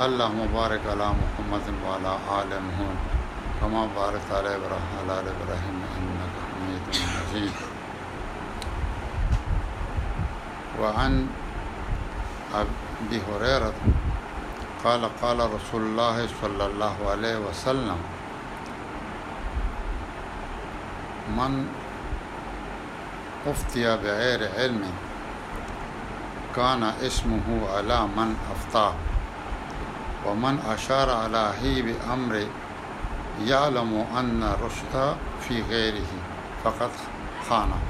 اللهم بارک علی محمد وعلى آل محمد کما بارک علی ابراهیم علی آل ابراهیم انک حمید مجید وعن ابي هريره قال قال رسول الله صلى الله عليه وسلم من افتيا بغير علم کان اسمه علی من افتا ومن اشار علی هی بامر یعلم ان رشد فی غیره فقط خانه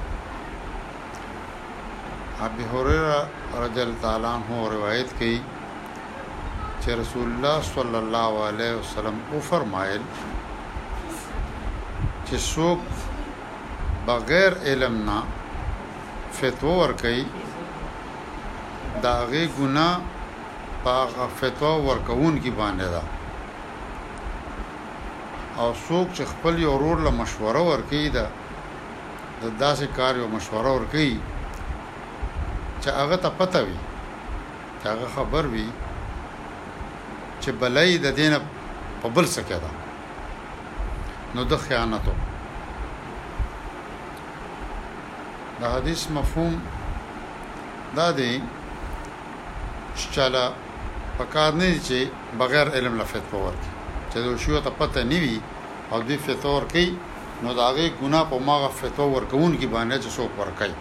ابي هريره رضی الله تعالی عنہ روایت کړي چې رسول الله صلی الله علیه وسلم او فرمایل چې څوک بغیر علم نه فتوا ورکوي د هغې ګناه په هغه فتوا ورکوونکي باندې ده او څوک چې خپل یو ورور له مشوره ورکوي ده د داسې کار یو مشوره ورکوي چې هغه ته پته وي چې هغه خبر وي چې بلای د دینه په بل څه کې ده نو د خیانت وکړ د حدیث مفهوم دا دی چې چاله پکار نه دي چې بغیر علم له فتوا ورکړي چې د شیو ته پته نه وي او دوی فتوا ورکړي نو د هغې ګناه په ماغه فتوا ورکوونکي باندې چې څوک ورکړي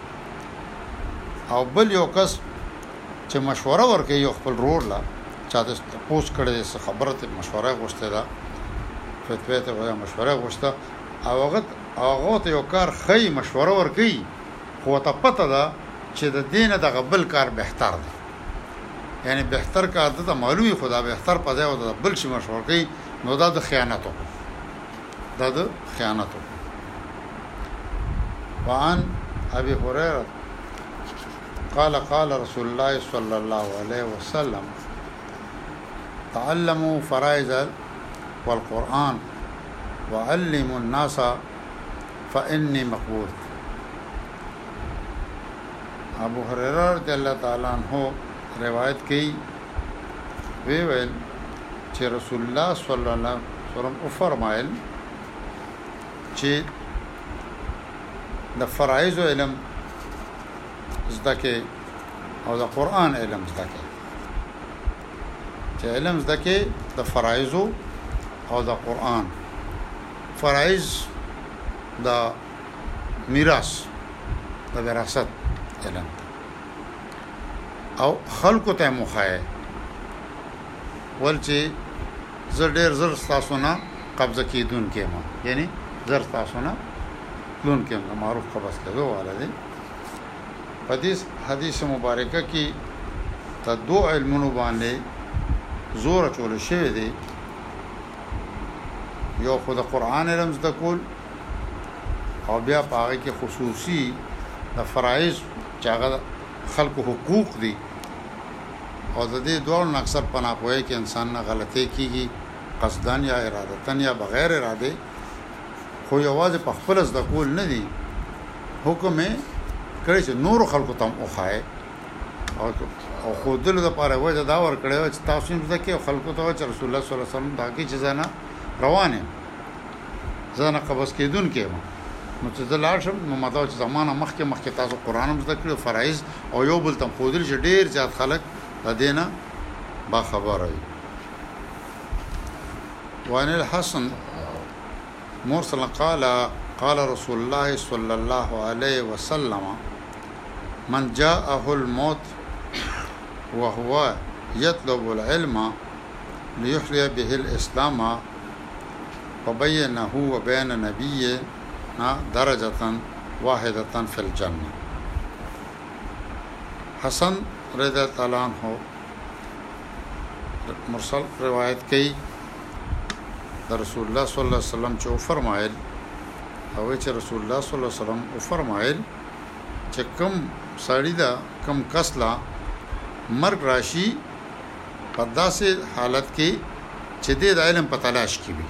او بل یو کس چه مشوره ورکوي یو خپل رور له چا د تپوس کړی دی څه خبره ته مشوره غوښته ده فتوی ته وایي مشوره غوښته او هغه هغه ته یو کار خی مشوره ورکوي خو ته پته ده چې د دینه د غبل کار بهتر دی یعنی بهتر کار د معلومي خدا بهتر په ځای او د بل شي مشوره کوي نو دا د خیانت وکړه دا د خیانت وکړه وان ابي هريره قال قال رسول الله صلی الله علیه وسلم تعلموا فرائض والقرآن وعلموا الناس فإني مقبوض ابو هريره رضی الله تعالی عنہ روایت کوي وی ویل چې رسول الله صلی الله علیه وسلم او فرمایل چې د فرایض علم زده کې او د قران علم زده کې چې علم زده کې د فرایض او د قران فرایض د میراث د وراثت علم او خلق ته مخایه ول چې زه ډېر زر ستاسو نه قبضه کېدونکی یم یعنی زر ستاسو نه تلونکی یم د معروف قبض کېدو والا دی په دې حدیث مبارکه کې د دوه علمونو باندې زور چول شوی دی یو خو د قران علم زده کول او بیا په هغه کې خصوصي د فرایض چې هغه خلکو حقوق دي او د دې دواړو نه اکثر په ناپوهۍ کې انسان نه غلطۍ کېږي، قصداً یا ارادتاً یا بغیر ارادې، خو یوازې په خپله زده کول نه دي، حکم یې کړی چې نورو خلکو ته هم وښایئ او او ښودلو دپاره وجه دا ورکړې وه چې تاسو هم زده کړئ او خلکو ته وایئ چې رسول الله صلی الله علیه وسلم د هغې جزا نه روان یم. زه نه قبض کېدونکی یم نو چې زه لاړ شم نو ماته چې زمانه مخکې مخکې تاسو قرآن هم زده کړی فرایز او یو بل تم خودل چې ډیر زیات خلک د دینه با خبر وي وان الحسن مرسل قال قال رسول الله صلی الله علیه وسلم من جاءه الموت وهو يطلب العلم ليحيي به الاسلام وبینه وبین نبینا درجة واحدة فی الجنة حسن رضی الله عنه مرسل روایت کوي د رسول الله صلی الله علیه وسلم چې فرمایل او چې رسول الله صلی الله علیه وسلم او فرمایل چې کم سړی دا کم کس لا مرګ راشي په داسې حالت کې چې دی د علم په تلاش کې وي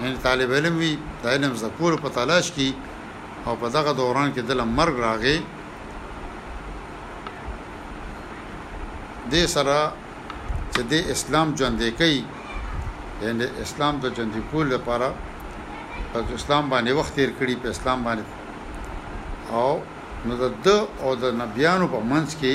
یعنی طالب علم وي د علم زده کولو په تلاش کې او په دغه دوران کې دله مرګ راغی دې سره چې د اسلام ژوندې کوي یعنی اسلام د ژوندې کول لپاره په اسلام باندې وخت تیر کړي په اسلام باندې او نو د او د نبيانو په منځ کې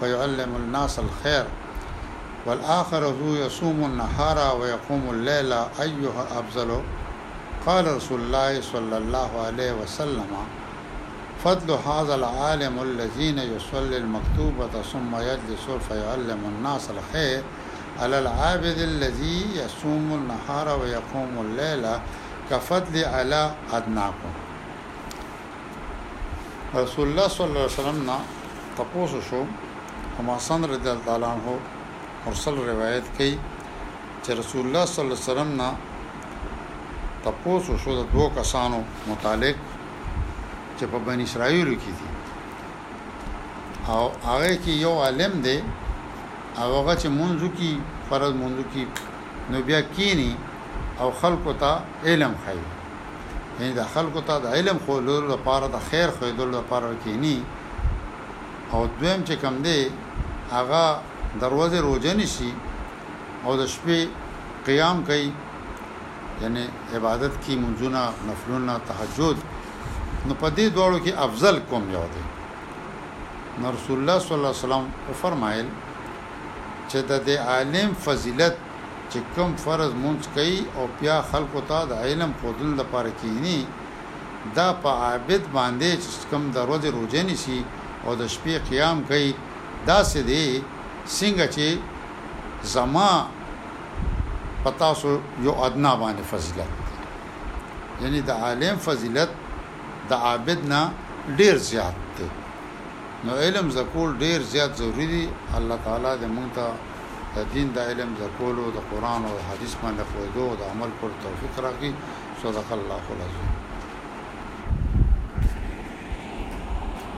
فيعلم الناس الخير والآخر ذو يصوم النهار ويقوم الليل أيها أفضل قال رسول الله صلى الله عليه وسلم فضل هذا العالم الذين يصلي المكتوبة ثم يجلس فيعلم الناس الخير على العابد الذي يصوم النهار ويقوم الليل كفضل على ادناكم رسول الله صلی الله علیه وسلم نه تپوس شو ام حسن رضی الله تعالی عنہ مرسل روایت کوي چې رسول الله صلی الله علیه وسلم نه تپوس شو د دوه کسانو متعلق چې په بنی اسرائیل کې دي او هغه کې یو عالم دی او هغه چې منځو کې فرض منځو کې نو بیا کینی او خلکو ته علم خایي یعنی دا خلکو ته د علم خولو لپاره د خیر خویدو لپاره کینی او دویم چې کم دی هغه دروازه روزه نشي او د شپې قیام کوي یعنی عبادت کی منځونه نفلونه تهجد نو په دې دوړو کې افضل کوم یو دی نو رسول الله صلی الله علیه وسلم فرمایل چه د دې عالم فضیلت چه کوم فرض مونځ کوي او بیا خلقو ته د علم ښودلو لپاره کیني دا په عابد باندې چه کوم د ورځې روژه نیسي او د شپې قیام کوي داسې دی څنګه چه زما په تاسو یو ادنی باندې فضیلت دی یعنی د عالم فضیلت د عابد نه ډیر زیات دی. نو علم زده کول ډیر زیات ضروری دی الله تعالی د مونږ ته د دین د علم زده کولو د قران او حدیث باندې پوهیدو او د عمل کولو توفیق راکړي صدق الله العظیم